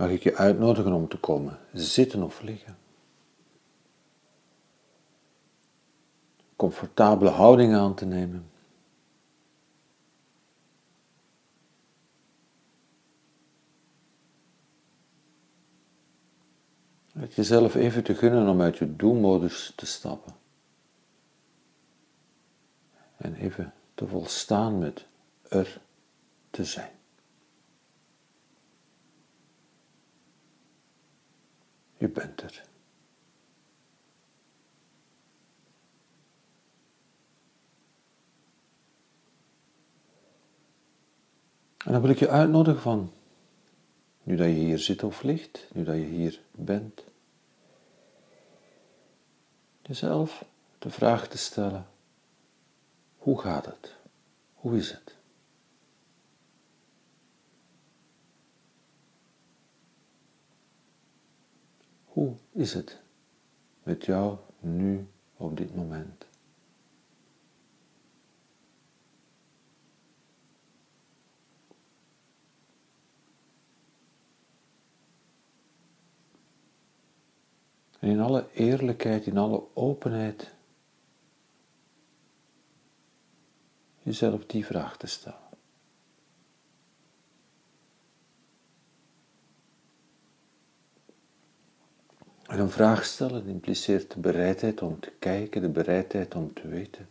mag ik je uitnodigen om te komen zitten of liggen. Comfortabele houding aan te nemen. Het jezelf even te gunnen om uit je doelmodus te stappen. En even te volstaan met er te zijn. Je bent er. En dan wil ik je uitnodigen van, nu dat je hier zit of ligt, nu dat je hier bent, jezelf de vraag te stellen, hoe gaat het? Hoe is het? Hoe is het met jou nu op dit moment? En in alle eerlijkheid, in alle openheid, jezelf die vraag te stellen. En een vraag stellen impliceert de bereidheid om te kijken, de bereidheid om te weten.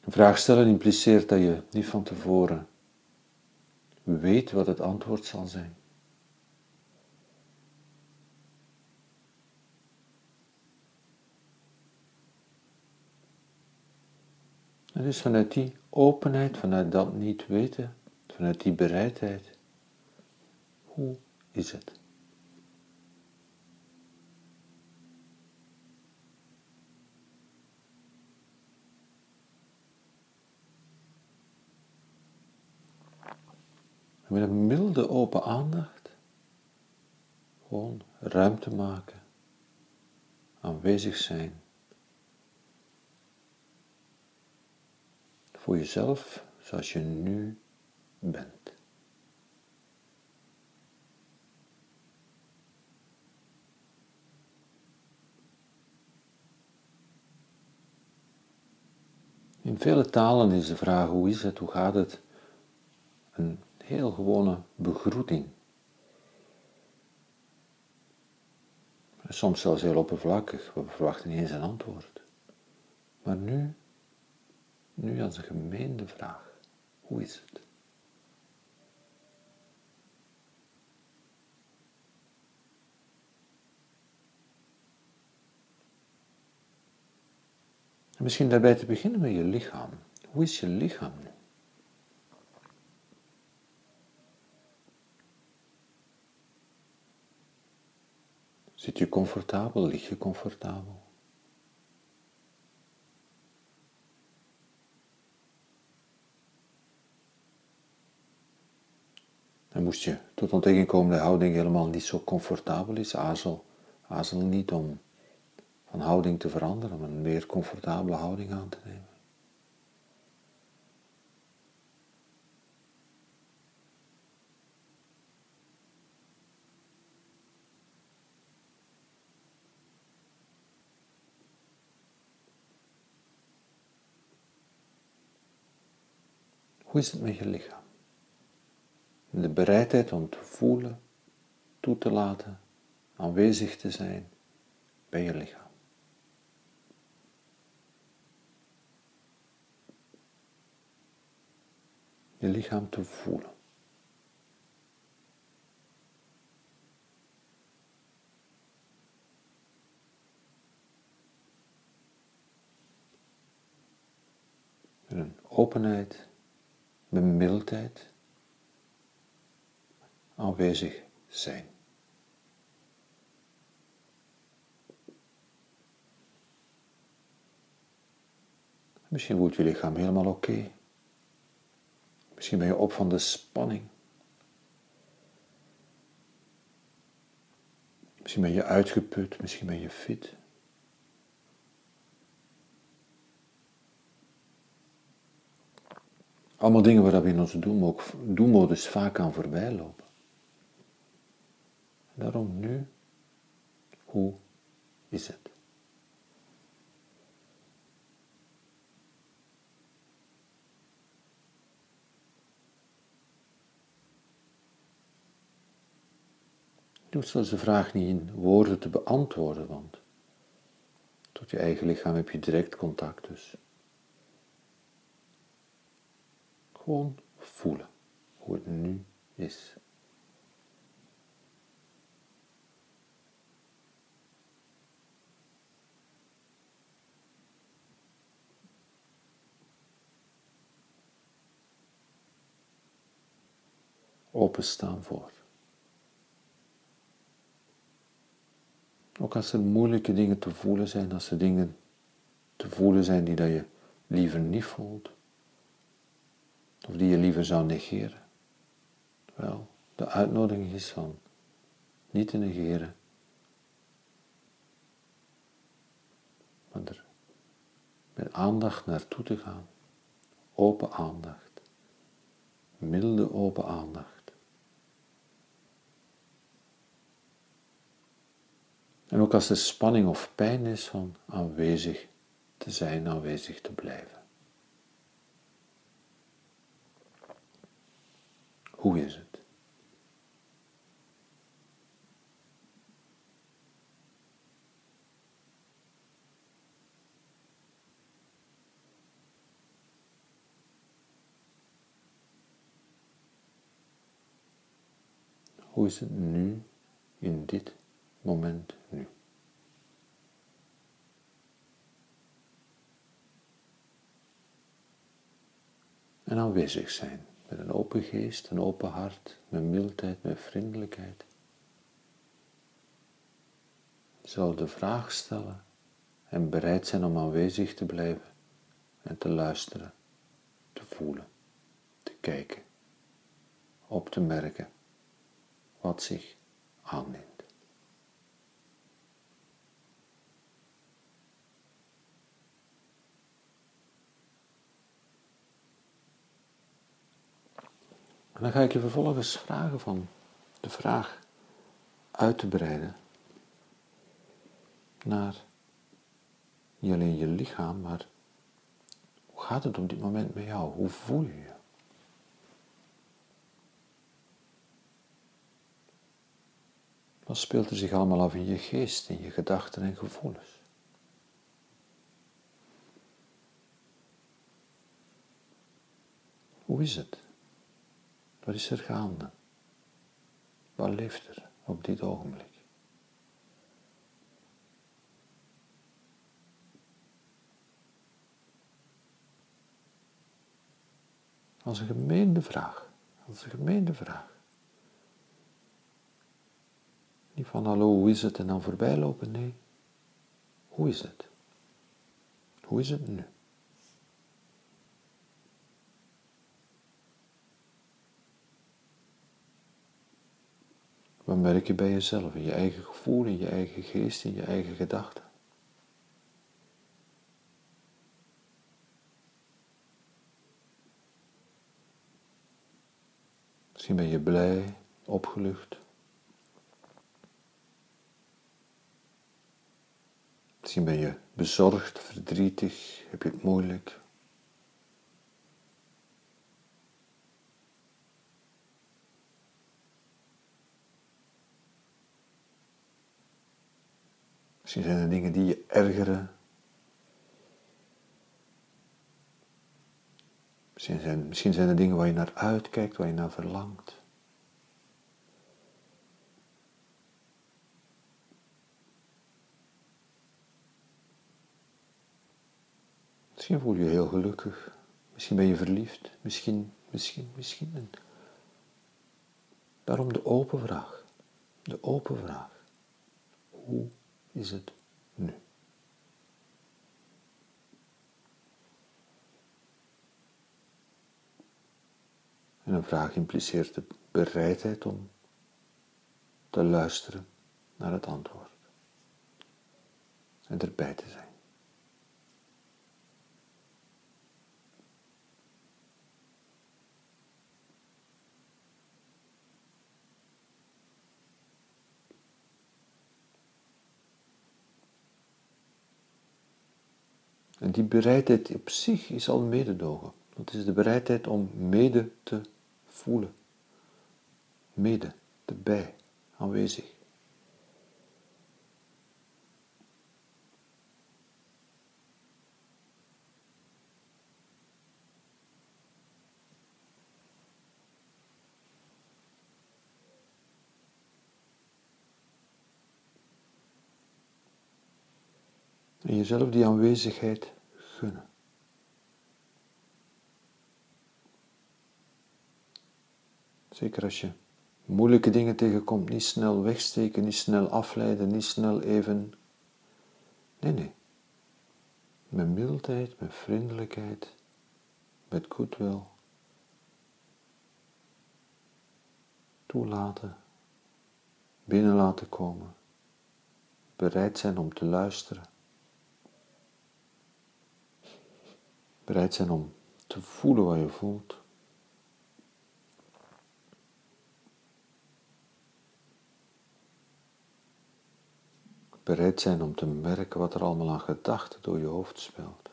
Een vraag stellen impliceert dat je niet van tevoren weet wat het antwoord zal zijn. En dus vanuit die openheid, vanuit dat niet weten, vanuit die bereidheid, hoe is het? met een milde open aandacht. Gewoon ruimte maken, aanwezig zijn voor jezelf zoals je nu bent. In vele talen is de vraag hoe is het, hoe gaat het, een heel gewone begroeting. Soms zelfs heel oppervlakkig, we verwachten niet eens een antwoord. Maar nu, nu als een gemeende vraag, hoe is het? En misschien daarbij te beginnen met je lichaam. Hoe is je lichaam nu? Zit je comfortabel? Lig je comfortabel? En moest je tot ontdekking komen dat houding helemaal niet zo comfortabel is, aarzel niet om van houding te veranderen, om een meer comfortabele houding aan te nemen. Hoe is het met je lichaam? De bereidheid om te voelen, toe te laten, aanwezig te zijn bij je lichaam. Je lichaam te voelen. Een openheid bemiddeldheid aanwezig zijn. Misschien voelt je lichaam helemaal oké. Misschien ben je op van de spanning. Misschien ben je uitgeput, misschien ben je fit. Allemaal dingen waar we in onze doelmodus vaak aan voorbij lopen. Daarom nu, hoe is het? Hoeft zelfs de vraag niet in woorden te beantwoorden, want tot je eigen lichaam heb je direct contact dus. Gewoon voelen hoe het nu is. Openstaan voor. Ook als er moeilijke dingen te voelen zijn, als er dingen te voelen zijn die dat je liever niet voelt, of die je liever zou negeren. Wel, de uitnodiging is van niet te negeren, maar er met aandacht naartoe te gaan. Open aandacht, milde open aandacht. En ook als er spanning of pijn is, van aanwezig te zijn, aanwezig te blijven. Hoe is het? Hoe is het nu in dit moment nu. En aanwezig zijn met een open geest, een open hart, met mildheid, met vriendelijkheid. Zou de vraag stellen en bereid zijn om aanwezig te blijven en te luisteren, te voelen, te kijken, op te merken wat zich aanneemt. En dan ga ik je vervolgens vragen van de vraag uit te breiden naar niet alleen je lichaam, maar hoe gaat het op dit moment met jou? Hoe voel je je? Wat speelt er zich allemaal af in je geest, in je gedachten en gevoelens? Hoe is het? Wat is er gaande? Wat leeft er op dit ogenblik? Als een gemeende vraag. Als een gemeende vraag. Niet van hallo, hoe is het en dan voorbij lopen. Nee. Hoe is het? Hoe is het nu? Wat merk je bij jezelf, in je eigen gevoel, in je eigen geest, in je eigen gedachten? Misschien ben je blij, opgelucht. Misschien ben je bezorgd, verdrietig, heb je het moeilijk. Misschien zijn er dingen die je ergeren. Misschien zijn, misschien zijn er dingen waar je naar uitkijkt, waar je naar verlangt. Misschien voel je je heel gelukkig. Misschien ben je verliefd. Misschien, misschien, misschien. daarom de open vraag. De open vraag. Hoe is het nu. En een vraag impliceert de bereidheid om te luisteren naar het antwoord en erbij te zijn. En die bereidheid op zich is al mededogen. Dat is de bereidheid om mede te voelen. Mede, erbij, aanwezig. Jezelf die aanwezigheid gunnen. Zeker als je moeilijke dingen tegenkomt, niet snel wegsteken, niet snel afleiden, niet snel even. Nee, nee. Met mildheid, met vriendelijkheid, met goodwill. Toelaten, binnen laten komen, bereid zijn om te luisteren. Bereid zijn om te voelen wat je voelt. Bereid zijn om te merken wat er allemaal aan gedachten door je hoofd speelt.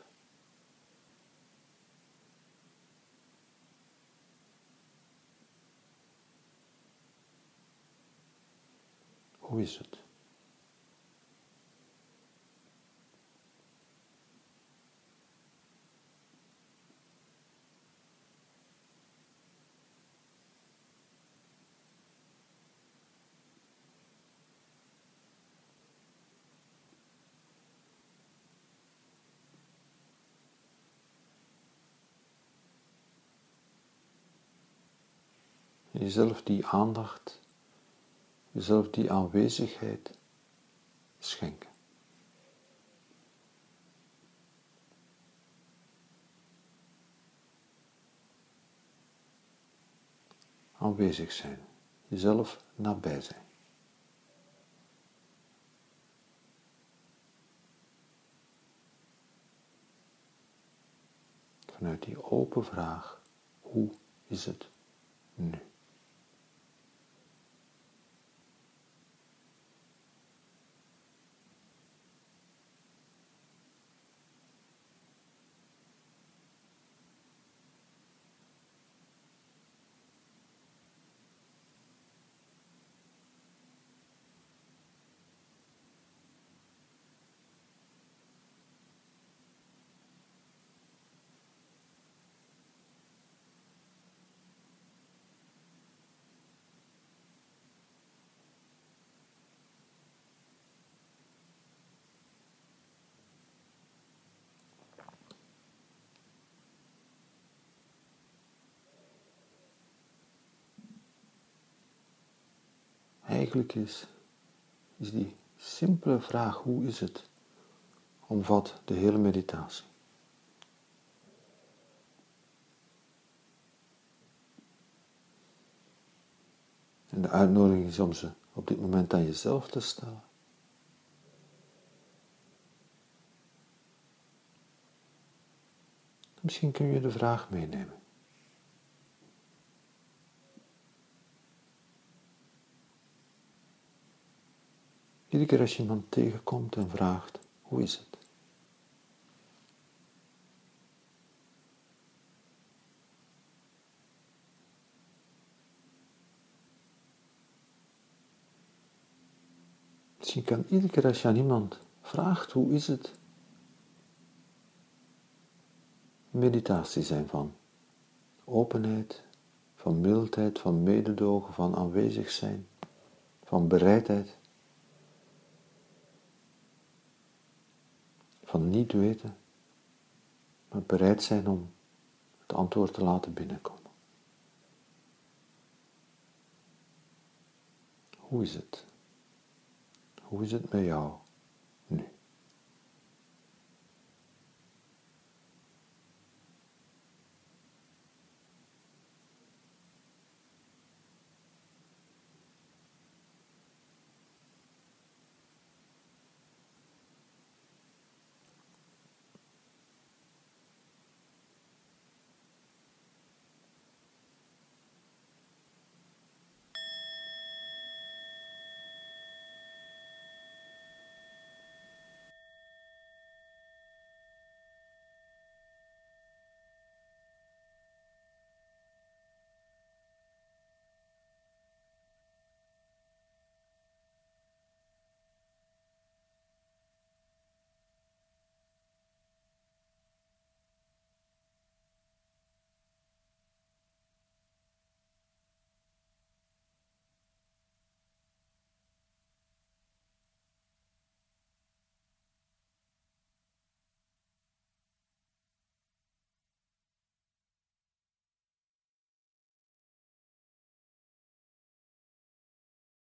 Hoe is het? Jezelf die aandacht, jezelf die aanwezigheid schenken. Aanwezig zijn, jezelf nabij zijn. Vanuit die open vraag, hoe is het nu? Eigenlijk is, is die simpele vraag, hoe is het, omvat de hele meditatie. En de uitnodiging is om ze op dit moment aan jezelf te stellen. Misschien kun je de vraag meenemen. Iedere keer als je iemand tegenkomt en vraagt, hoe is het? Misschien kan iedere keer als je aan iemand vraagt, hoe is het? Meditatie zijn van openheid, van mildheid, van mededogen, van aanwezig zijn, van bereidheid. Van niet weten, maar bereid zijn om het antwoord te laten binnenkomen. Hoe is het? Hoe is het met jou?